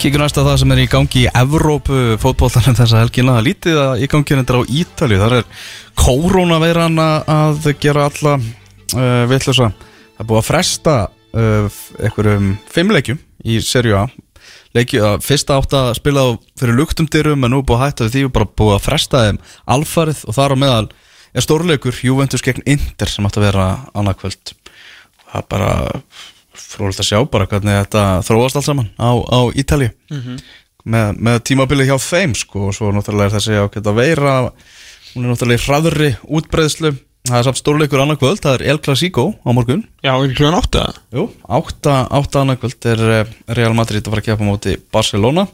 Kíkur næst að það sem er í gangi í Evrópu fótbóltanum þessa helgina. Lítið að í gangi hendur á Ítali Þar er koronaveiran að gera alla uh, vitlösa Það er búið að fresta uh, einhverjum fimmleikjum í serju A. Leikju að fyrsta átt að spila fyrir luktum dyrum en nú er búið að hætta því. Og bara búið að fresta þeim alfarið og þar á meðal er stórleikur Juventus gegn Inter sem átt að vera annarkvöld það er bara frólægt að sjá bara hvernig þetta þróast allt saman á, á Ítali með, með tímabili hjá þeim sko og svo náttúrulega er þessi ákveð að veira hún er náttúrulega í hraðurri útbreiðslu. Það er samt stórleikur annarkvöld, það er El Clasico á morgun. Já, ekki klugan átta? Jú, átta, átta annarkvöld er eh, Real Madrid að fara að kepa móti Barcelona.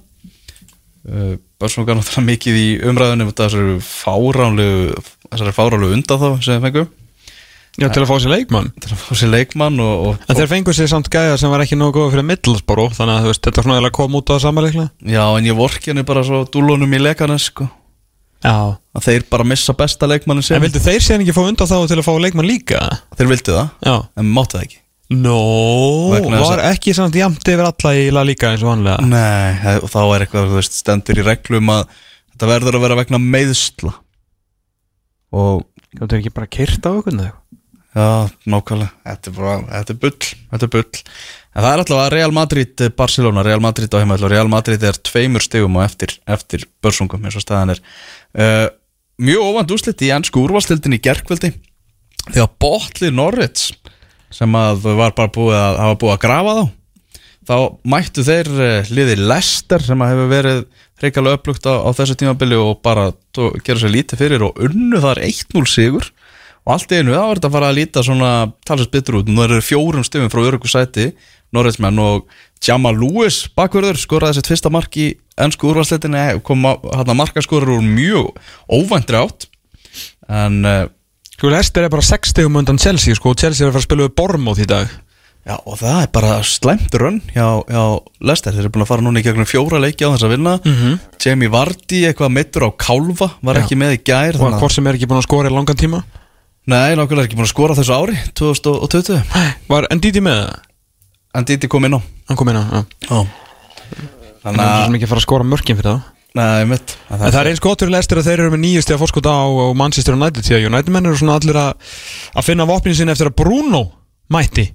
Uh, Barcelona er náttúrulega mikið í umræðunum þessari fáránlegu undan þá sem þeir fengu Já, til að fá sér leikmann. Til að fá sér leikmann og, og, En þeir fengu sér samt gæða sem var ekki nógu góð fyrir Middlesboro Þannig að veist, þetta er svona eiginlega kom út á samanleikla Já, en ég vorki henni bara svo dúlunum í leikana sko. Já. Að þeir bara missa besta leikmannin En vildu þeir sér ekki fá undan þá til að fá leikmann líka? þeir vildu það, Já. en máttu það ekki. Nó, Vegna þess var ekki samt jamt yfir alla í La Liga eins og vanlega Nei, það- og þá er eitthvað, þú veist, stendur í reglum að þetta verður að vera vegna meiðsla. Og er ekki bara kyrt á okkur eða? Já, nákvæmlega, þetta er bara, þetta er bull, þetta er bull. En það er alltaf að Real Madrid, eh, Barcelona, Real Madrid á heimæll og Real Madrid er tveimur stegum og eftir, eftir börsungum eins og staðan er. Uh, Mjög óvænt úrslit í ennsku úrvalstildin í gerkveldi Þegar Botli Norrits sem að var bara búið að hafa búið að grafa þá þá mættu þeir uh, liði Lester sem að hefur verið reikalega upplugt á, á þessu tímabili og bara tó, gera sér lítið fyrir og unnu þar 1-0 sigur og allt í einu þá er þetta að fara að líta svona talast betur út, nú eru fjórum stöfum frá örgu sæti, Norrætsmenn og Jamal Lewis bakverður skoraði sitt fyrsta mark í ennsku úrvarsleitinni kom hann að markaskorur úr mjög óvæntri átt. En uh, Sko, Lester er bara 6 stegum undan Chelsea sko og Chelsea er að fara að spila við Bormóð í dag. Já, og það er bara slæmt rönn hjá, hjá Lester, þeir eru búin að fara núna í gegnum fjóra leiki á þess að vinna. Mhm. Jamie Vardy, eitthvað meittur á Kálfa var Já. ekki með í gær Og að- hvort sem er ekki búin að skora í langan tíma Nei, nákvæmlega er ekki búin að skora þessu ári 2020, Var Ndidi með það? en Didi kom inn á. Hann kom inn á, já. Þannig að að, hann ekki að fara að skora mörkin fyrir það nei, mitt En það er eins gott fyrir Lester að þeir eru með nýjusti að fórskota á, Manchester United því að United menn eru svona allir að, að finna vopnin sinni eftir að Bruno mætti.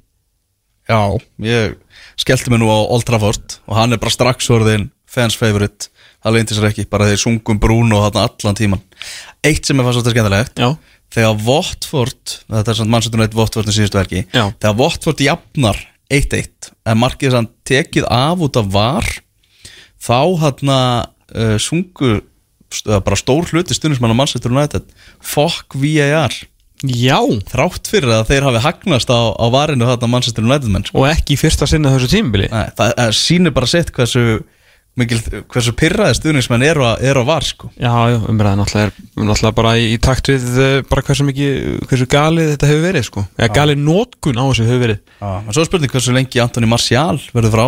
Já, ég skellti mig nú á Old Trafford og hann er bara strax orðin fans favorite. Það leyndi sér ekki, bara þeir sungum Bruno allan tíman Eitt sem er fannst þetta skemmtilegt Já, þegar Votford þetta er svona mannsættunum eitt Votford í síðustu verki Já. þegar Votford jafnar 1-1 en markið sann tekið af út af var þá hann uh, sungu st- bara stór hluti stundismann á mannsættunum United fuck VAR já þrátt fyrir að þeir hafi hagnast á, á varinu þarna mannsættunum United menn sko. Og ekki fyrsta sinna þessu tímabili Nei, það sýnir bara sitt hversu mikil, hversu pyrraði stuðnismenn eru að, er að var sko. Já, já, umræðan náttúrulega er náttúrulega bara í, í takt við uh, bara hversu mikið, hversu galið þetta hefur verið sko. Eða galið nótkun á þessu hefur verið. Já, en svo spurning hversu lengi Antoni Martial verður frá.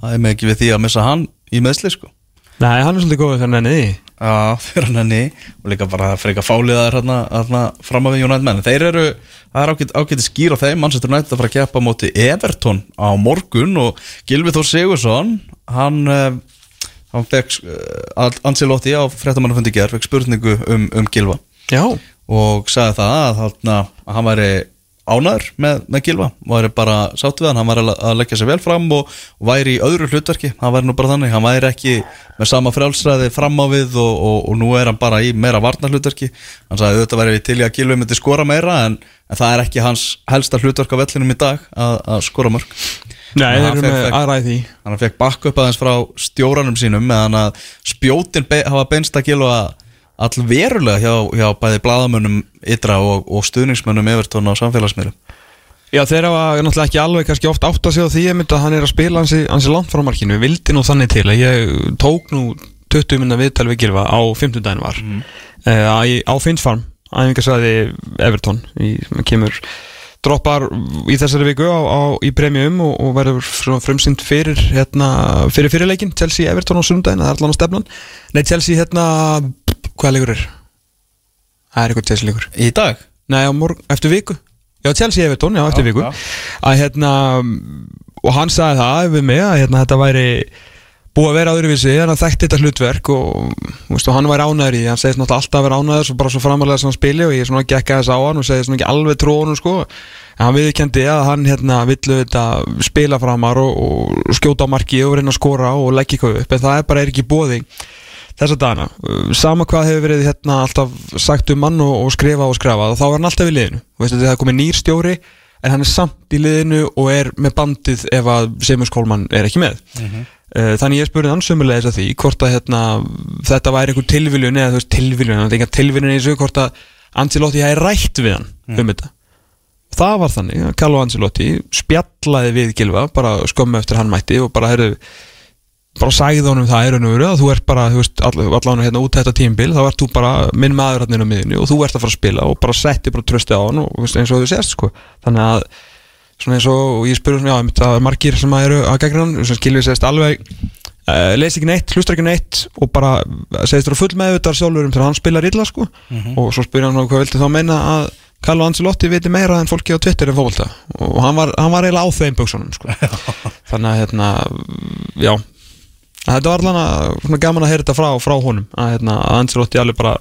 Það er með ekki við því að missa hann í meðsli sko. Nei, hann er svolítið góð fyrir nenni Já, fyrir hann henni og líka bara freka fáliðaður hérna, hérna fram af við United menn. Þeir eru, það er ágætt, ágætt skýr á þeim. Manchester United að fara að keppa á móti Everton á morgun og Gilvi Þór Sigursson hann, uh, hann fekk uh, Ancelotti á fréttamannafundi ger fekk spurningu um, um Gilva Já, og sagði það að, að hann væri ánæður með, með Gilva og væri bara sátt við hann, hann væri að- að leggja sér vel fram og, og væri í öðru hlutverki. Hann væri nú bara þannig, hann væri ekki með sama frjálsræði fram á við og, og, og nú er hann bara í meira varnar hlutverki hann sagði auðvitað væri til í að Gilvi myndi skora meira en, en það er ekki hans helsta hlutverk á vellinum í dag að, að skora mörg nei, þeir eru með því. hann fekk bakk upp aðeins frá stjóranum sínum meðan að spjótin be hafa beinst að Gilva all verulega hjá, hjá bæði bladamönnum ytra og, og stuðningsmönnum Evertón á samfélagsmiðlum? Já, þeir hafa náttúrulega ekki alveg kannski oft átt að segja því að hann er að spila hansi, hansi langt frá markinu, ég vildi nú þannig til að ég tók nú 20 minna viðtal við Gilva á 50 daginn var mm. á, á Finnsfarm, æfingarsæði Everton, í, sem kemur droppar í þessari viku á, á, í premium og, og verður frumsynd fyrir hérna, fyrir fyrirleikin Chelsea Everton á sundaginn, það er allan á stefnan. Nei, Chelsea hérna, hvað leikur er? Það er eitthvað Chelsea leikur. Í dag? Nei, á morgun, eftir viku. Já, Chelsea Everton, já, eftir Já, viku. já. að hérna og hann sagði það við mig að hérna, þetta væri búið að vera öðruvísi, hann þekkti þetta hlutverk og, og hann var ánæður í hann segist náttúrulega alltaf að vera ánæður svo bara svo framalega sem hann spili og ég svona gekk aðeins á hann og segist svona ekki alveg trónum sko. En hann viðkendi að hann hérna villu þetta spila framar og, og skjóta á marki og reyna að skora og leggja eitthvað upp en það er bara er ekki bóði þessa dagana, sama hvað hefur verið hérna alltaf sagt um hann og, og skrifa og skrifa þá er hann alltaf í liðinu, Þú veist, það er komið nýr stjóri en hann er samt í liðinu og er með bandið ef að Seamus Coleman er ekki með. Eh, Þannig ég spurði hann sömulegis að því hvort að hérna, þetta væri einhver tilviljun eða þú veist tilviljun, það er einhver tilviljun í þessu hvort að Ancelotti hefði rætt við hann um þetta. Það var þannig að Carlo Ancelotti spjallaði við Gilva bara skömmu eftir hann mætti og bara heyrðu bara sagði honum það er raun og veru að þú ert bara, þú veist, allan hérna út þetta tímbil þá ert þú bara minn maður inn á miðinu og þú ert að fara að spila og bara setti bara trösti á hann og veist, eins og þú sést sko. Þannig að svona eins og ég spurði svona, já, það er margir sem að eru að gegna hann, sem skilvið segist alveg uh, leys ekki neitt, hlustar ekki neitt og bara segist þú full meðvitað sjálfur um þegar hann spilar illa sko. Og svo spurði hann hvað viltu þá meina að Carlo Ancelotti viti meira en fólki á Twitter en fólkvölda og hann var, hann var eiginlega á þeim buksunum sko. þannig að hérna já, þetta var að svona gaman að heyra þetta frá, frá honum að, hérna, að Ancelotti alveg bara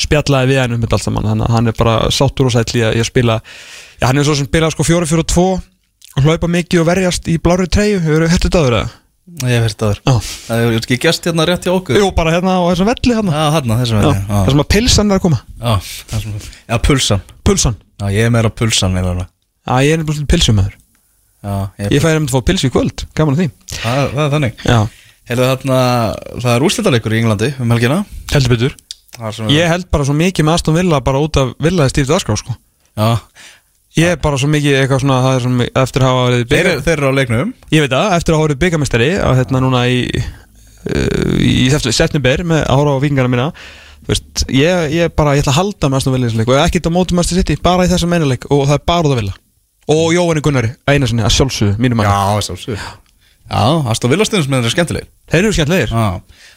spjallaði við hann um þetta allt saman. Þannig að hann er bara sáttur og sætl í að, í að spila. Já, hann er svo sem spila sko 4-4-2 og hlaupa mikið og verjast í blári treyju. Hefur þú hættið það verið? Ég hef verið það Já, Það er ekki gæst hérna rétt hjá okkur. Jú bara hérna á þessum velli hérna. Já, hérna, þessum Já, veginn það sem að pilsan er að koma. Já, það sem- já, pulsan. Pulsan, Já, ég er meira pulsan meira alveg. já ég er nefnilega pilsumöður Já, ég, Ég fæði um að fá pilsu í kvöld, gaman að því. Það, það er þannig. Já, Heyrðu þarna, það er úrslitaleikur í Englandi um helgina? Heldur betur. Ég held bara svo mikið með Aston Villa bara út af Villaði stýrt aðskrá sko. Já, Ég er bara svo mikið eitthvað svona það er svona, eftir að hafa verið þeir, bygga þeir eru á leiknum. Ég veit það, eftir að hafa verið byggamestari að hérna núna í uh, í september með að horfa á vikingarna mína. Þú veist, ég, ég bara, ég ætla að halda með Aston Villa í þessum leik og ekkert á mótum Master City, bara í þessum einu leik og það er bara út að Villa. Og Jóhanni Gunnari, eina sinni, að sjálfsögðu, mínum mann Já, sjálfsög Já, Aston Villa þeir eru skemmtilegir. Þeir eru skemmtlegir, Já.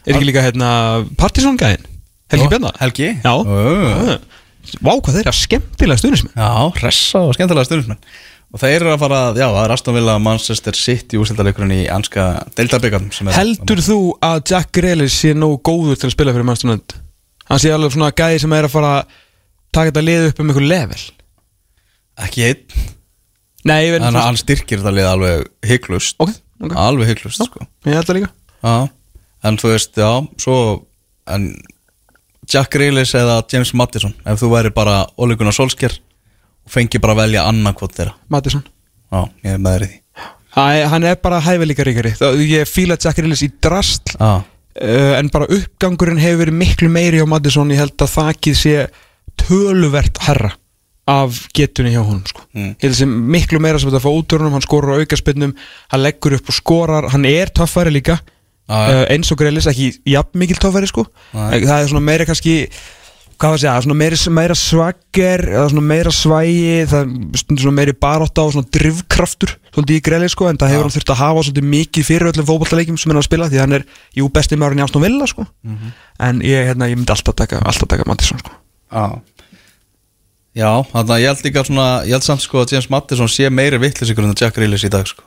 Er ekki líka hérna Partisan gæðin, Helgi Ó, Bjarnar? Helgi. Já. Vá, hvað þeir eru skemmtilega stundismenn Já, hressa og skemmtilega stundismenn Og þeir eru að fara, já, er Aston Villa Manchester City úrslitaleikurinn í anska er Heldur þú að Jack Grealish sé nógu góður til að spila fyrir Manchester United? Hann sé alveg svona gæði sem er að fara að taka þetta lið upp um einhver level? Ekki einn. Nei, ég veit Þannig að hann styrkir þetta lið alveg hygglust Ok, ok. Alveg hygglust, sko. Ég held það líka. Já, en þú veist, já, svo en Jack Grealish eða James Maddison ef þú væri bara Oleguna Solskjær og fengi bara að velja annarkvot þeirra. Mattisson Já, ég er með þér í því. Æ, Hann er bara hæfileika ríkari. Ég fíla Jack Grealish í drastl Já, uh, En bara uppgangurinn hefur verið miklu meiri á Mattisson Ég held að þakið sé töluvert herra af getunni hjá honum sko. Mm. ég held sé miklu meira sem þetta að fá út úr honum hann skorur á aukaspinnum, hann leggur upp og skorar hann er töffari líka uh, eins og Grelis, ekki jafn mikil töffari sko. Nei. það er svona meira kannski hvað var að segja, meira, meira svagger meira svægi það er meiri baróta og drivkraftur svolítið í Grelis sko, en það hefur hann þurft að hafa svolítið mikið fyrir öllum fótballaleikjum sem hann er að spila því hann er, jú, besti maðurinn í Aston Villa sko. Mhm. en ég, hérna, ég myndi alltaf taka alltaf taka Mattisson sko. Já þannig að ég held líka svona ég held samt sko að James Maddison sé meiri vittlisingur en Jack Grealish í dag sko.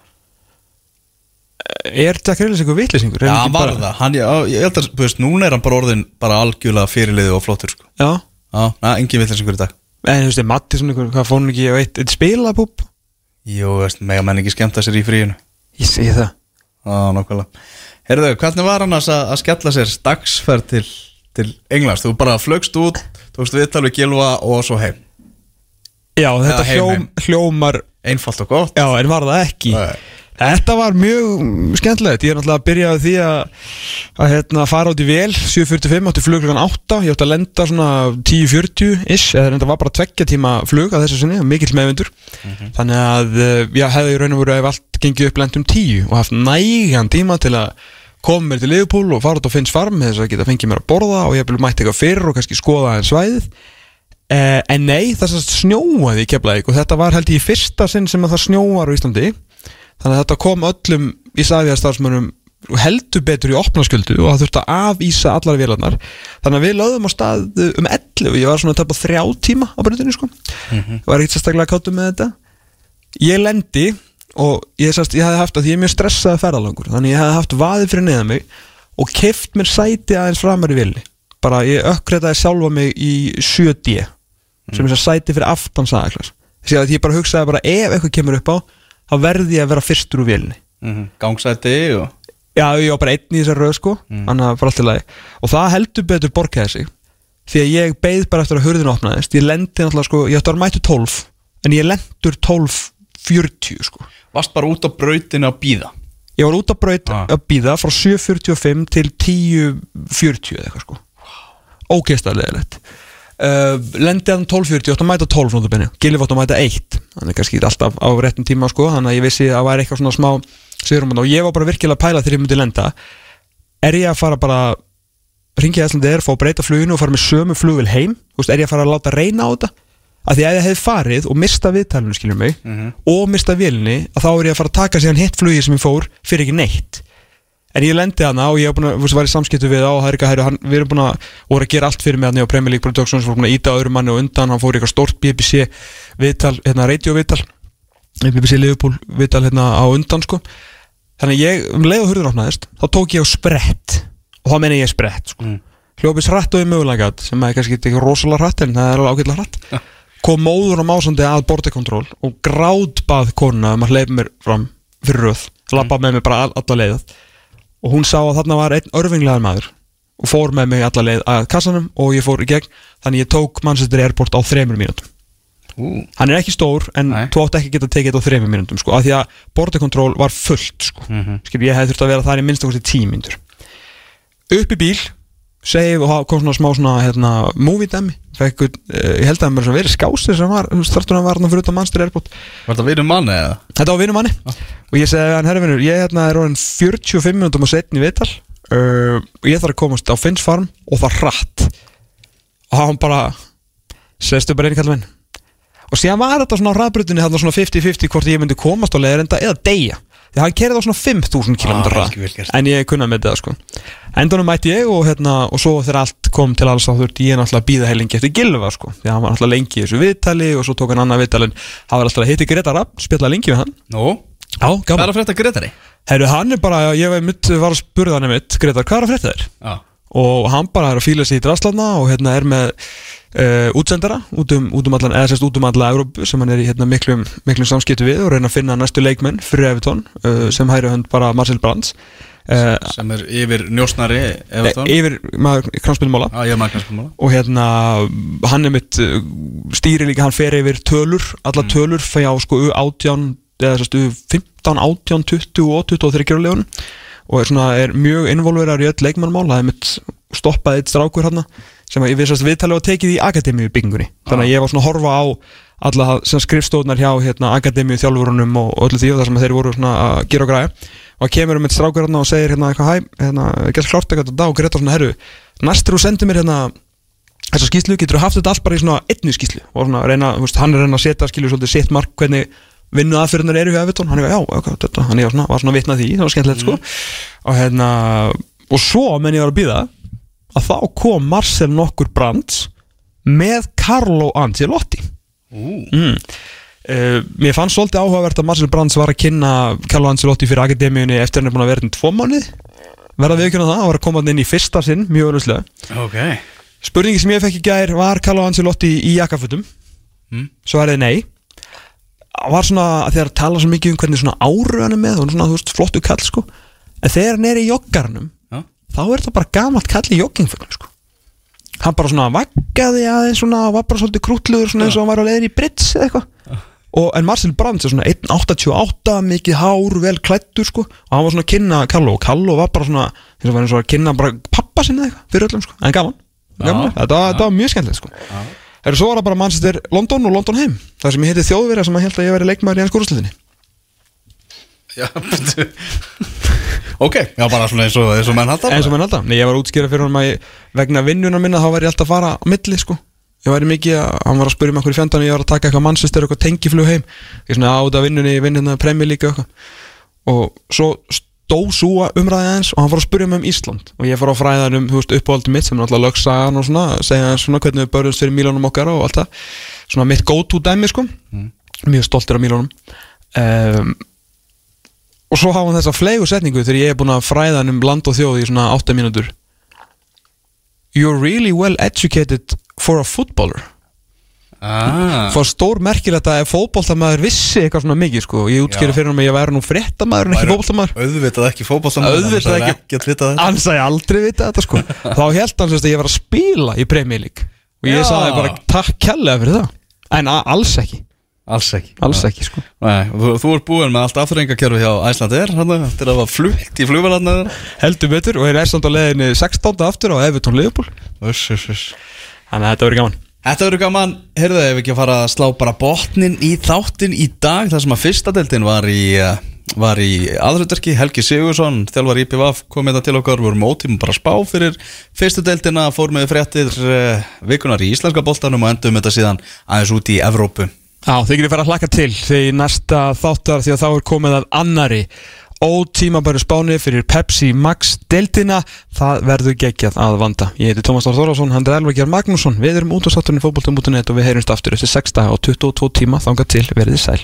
Er Jack Grelis eitthvað vitlisingur? Já, hann var það, hann, já, ég held að, þú veist, núna er hann bara orðin bara algjörlega fyrirliði og flottur sko. Já, Já, na, engin vittlisingur í dag. En þú veist, er Mattisson eitthvað, hvað fór hann ekki á eitt, eitt spilabúb? Jú, veist, mega menn ekki skemmta sér í fríinu. Ég segi það. Já, nokkvæmlega Herðu, hvernig var hann að, að skella sér dagsferð til, til Englands? Þú bara flögst út, tókst viðtal við Gilva og svo heim Já, þetta hljóm, hljómar Einfalt og gott. Já, en var það ekki? Nei. Þetta var mjög skemmtilegt. Ég er náttúrulega að byrja því að að hérna, fara út í vel 7.45 átti flug klukkan 8 Ég átti að lenda svona 10.40 ish eða þetta var bara tveggja tíma flug að þessu sinni, mikill meðvindur. Þannig að eh, ég hefði í raun og veru ef allt gengið upp lendum 10 og haft nægan tíma til að koma mér til Liverpool og fara út á Finns farm þess að geta fengið mér að borða og ég hef mætti eitthvað fyrr og kannski skoða aðeins svæðið Eh, en nei, þess að snjóaði í Keflavík og þetta var held ég í fyrsta sinn sem að það snjóar á Íslandi. Þannig að þetta kom öllum í sæðiðarstarfsmönnum heldur betur í opnasköldu og það þurfti að afísa allar vélarnar. Þannig að við lögðum á stað um 11 ég var svona að tapa þrjá tíma á breytinu sko. Ég var ekkert sérstaklega káttu með þetta. Ég lendi og ég, sast, ég hefði haft að ég er mjög stressaði ferðalangur þannig ég hefði haft vaðið fyrir neða mig og keft mér sæti aðeins framar í vilni bara ég ökkreitaði sjálfa mig í 7D sem er sæti fyrir aftan sagaklas þess að ég bara hugsaði bara ef eitthvað kemur upp á þá verði ég að vera fyrstur úr vilni mm Gangsæti og Já, ég var bara einn í þessar röð sko. Lagi. Og það heldur betur borgaði sig Því að ég beið bara eftir að hurðin opnaðist. Ég lendi náttúrulega sko, ég ætti að vera mættu 12 En ég lendur 12.40 sko. Varst bara út á brautinu að býða Ég var út á braut Ah. að býða frá 7.45 til 10.40 eða eitthvað sko. Ógeðslega leðilegt uh, Lendi hann 12.40, ég átti að mæta 12 nótabene Gilvi átti að mæta 1 Þannig kannski alltaf á réttum tíma sko Þannig að ég vissi að það væri eitthvað svona smá sigurum Og ég var bara virkilega að pæla þegar ég myndi lenda. Er ég að fara bara Ringi æslandi er, fá að breyta fluginu og fara með sömu flugvel heim? Þú veist, Er ég að fara að láta reyna á þetta? Að því að ég hef farið og mista viðtalinu skiljum mig og mista vélinni að þá er ég að fara að taka síðan hitt flugi sem ég fór fyrir ekki neitt en ég lendi hana og ég búin að, var í samskiptu við á herru, hann, við erum búin að voru að gera allt fyrir mig hann á Premier League Productions við vorum búin að íta öðrum manni og undan, hann fór í eitthvað stórt BBC viðtal, hérna, radio viðtal BBC Liverpool viðtal hérna á undan sko þannig að ég, um leið og hurður opnaðist þá tók ég á sprett og þá meina ég sprett sko. Mm. hljópis hratt og í mögulega sem er kannski ekki rosalega hratt en það er alveg ágætlega hratt kom móður og másandi að bordekontról og grátbað konuna um að hleypa mér fram fyrir röð, lappa með mér bara all, alla leið og hún sá að þarna var einn örfinglegar maður og fór með mig alla leið að kassanum og ég fór í gegn þannig ég tók Manchester Airport á þremur mínútum Ú, hann er ekki stór en Nei. þú átt ekki að geta tekið þetta á þremur mínútum sko, af því að bordekontról var fullt sko. Mhm. Skil, ég hefði þurft að vera þar í minnst okkur tíu mínútur upp í bíl save og kom svona smá svona hérna, movie dæmi. Fekk, uh, ég held að það var verið skásir sem var að var hann fyrir utan Manchester Airport. Var það vinur manni eða? Þetta var vinnum manni. Og ég segi hann, herra vinnur, ég hérna, er orðin 45 minútum og setni viðtal. Uh, og ég þarf að komast á Finns farm og það rætt og hann bara sestu bara einu kallum minn. Og síðan var þetta svona á svona 50-50 hvort ég myndi komast á leiðarenda eða deyja því hann kerði á svona 5.000 km Ah, en ég kunnaði með þetta sko. Endanum mætti ég og hérna og svo þegar allt kom til alls þá þurfti ég náttúrulega að býða heilingi eftir Gilva sko. Því hann var náttúrulega lengi í þessu viðtali og svo tók hann annað viðtalin hann var alltaf að hitti Greta Rapp spjalla lengi við hann. Nú, Já, hvað er að frétta Gretari? Herru, hann er bara, ég var, mitt, var að spurða hann mitt, Gretar, hvað er að frétta þér? Já, Og hann bara er að fíla sig í draslarna og hérna er með uh, útsendara út um, út um allan, eða sérst út um alla Európu sem hann er í hérna miklum, miklum samskiptu við og reyna að finna næstu leikmenn fyrir Evertón uh, sem hæri hönd bara Marcel Brands. Uh, sem er yfir njósnari Evertón yfir maður kranspilmála Já, ég er maður kannski mála og hérna hann er mitt stýri líka, hann fer yfir tölur alla tölur fyrir á sko U18 eða sérst U15, 18, 20 og 23 legun og er, svona, er mjög involverar í öll leikmannmál það er mitt stoppaði eitt strákur hann sem að ég við viðtalið var tekið í akademíu byggingunni þannig að ég var svona að horfa á alla sem skrifstóðnar hjá hérna, akademíu þjálfurunum og öllu því og það sem þeir voru að gera og græða og kemur um eitt strákur hann og segir hérna eitthvað hæ, hérna, gett klart eitthvað þetta og Greta svona herru, næstur þú sendir mér hérna þessa skýslu getur þú haft þetta allt bara í svona einni skýslu og svona reyna, veist, hann er reyna að setja skilju svolítið sitt mark hvernig vinnu aðfyrirnar eru hjá Evertón, hann er já, ok, þetta, hann er svona, var svona vitnað því, það var skemmtilegt sko. Og hérna, og svo menn ég var að býða að þá kom Marcel nokkur Brands með Carlo Ancelotti. Mm. Uh, mér fannst svolítið áhugavert að Marcel Brands var að kynna Carlo Ancelotti fyrir akademíunni eftir hann er búin að vera hérna í tvo mánuð verða við ekki það, hann var að koma inn í fyrsta sinn mjög öðruslega ok. Spurningi sem ég fekk í gær var Carlo Ancelotti í jakkafutum Mm. Svo er þið nei. Það var svona að þegar tala svo mikið um hvernig svona áru hann er með og svona þú veist flottu kall sko. En þegar hann er í joggarnum þá er þetta bara gamalt kall í joggingfögnum sko. Hann bara svona vaggaði aðeins svona var bara svolítið krútluður svona eins og hann var á leiðin í Brits eða eitthvað. Og, En Marcel Brands er svona 1.88 mikið hár, vel klættur sko. Og hann var svona að kynna Carlo og Carlo var bara svona eins og var eins og að kynna bara pappa sinni eitthvað fyrir öllum sko, en gaman, gaman. Þetta, var- þetta var mjög skemmtilegt sko. Herru, svo var það bara Manchester London og London heim. Það sem ég heiti þjóðverja sem að held að ég veri leikmaður í hans úrslitinni já betur Ok, já bara svona eins og, eins og menn halda. Eins og menn alltaf, Nei, ég var útskýra fyrir honum að ég, vegna vinnunar minna þá var ég alltaf að fara á milli sko. Ég væri mikið að, hann var að spyrja mig okkur í fjandan ég var að taka eitthvað mannsistur, eitthvað tengiflug heim. Ég svona áta vinnunni, ég vinn hérna premjör líka eitthvað. Og svo stó súa umræði aðeins og hann fór að spyrja mig um Ísland. Og ég fór á fræðan um, þú veist, uppáhaldi mitt sem er alltaf lögsagan og svona, segja hans svona hvernig við börjumst fyrir Mílónum okkar og allt það. Svona mitt go to dæmi sko. Mjög stoltir af Mílónum um, og svo hafa hann þessa flegu setningu þegar ég er búin að fræða hann um land og þjóð í svona 8 mínútur. You're really well educated for a footballer. Ah. Fá stór merkilegt að ef fótboltamaður vissi eitthvað svona mikið sko Ég útskýri fyrir hann að ég væri nú fréttamaður en ekki fótboltamaður. Auðvitað ekki fótballsamaður Auðvitað ekki. Hann sagði aldrei vita þetta sko. Þá held hann að ég var að spila í League. Og ég sagði bara takk kærlega fyrir það. En alls ekki, Alls ekki. Alls ekki sko. Nei, þú, þú ert búin með allt afturrengakerfi hjá Æslandir Þetta er að var flutt í flugvélarnar Heldur betur og er samt á leiðinni 16. aftur á Everton Liverpool. Uss, uss, uss. Þannig að þetta verður gaman. Þetta verður gaman, heyrðu ef ekki að fara að slá bara botnin í þáttin í dag þar sem að fyrsta deildin var í, uh, var í aðröðverki, Helgi Sigursson, þjálfar IPVAF kom þetta til okkar, við vorum ótíma bara að spá fyrir fyrstu deildina, fór með fréttir uh, vikunar í íslenska boltanum og endum þetta síðan aðeins út í Evrópu. Já, þið getur fara að hlaka til því næsta þáttar því að þá er komið að annari ótímabæru spáni fyrir Pepsi Max deltina, það verður geggjað að vanda. Ég heiti Tómas Þór Þórásson hann er Elvar Gjár Magnússon, við erum út á satturinn fótboltum.net og við heyrumst aftur eftir 6 daga og 22 tíma þangað til verið sæl.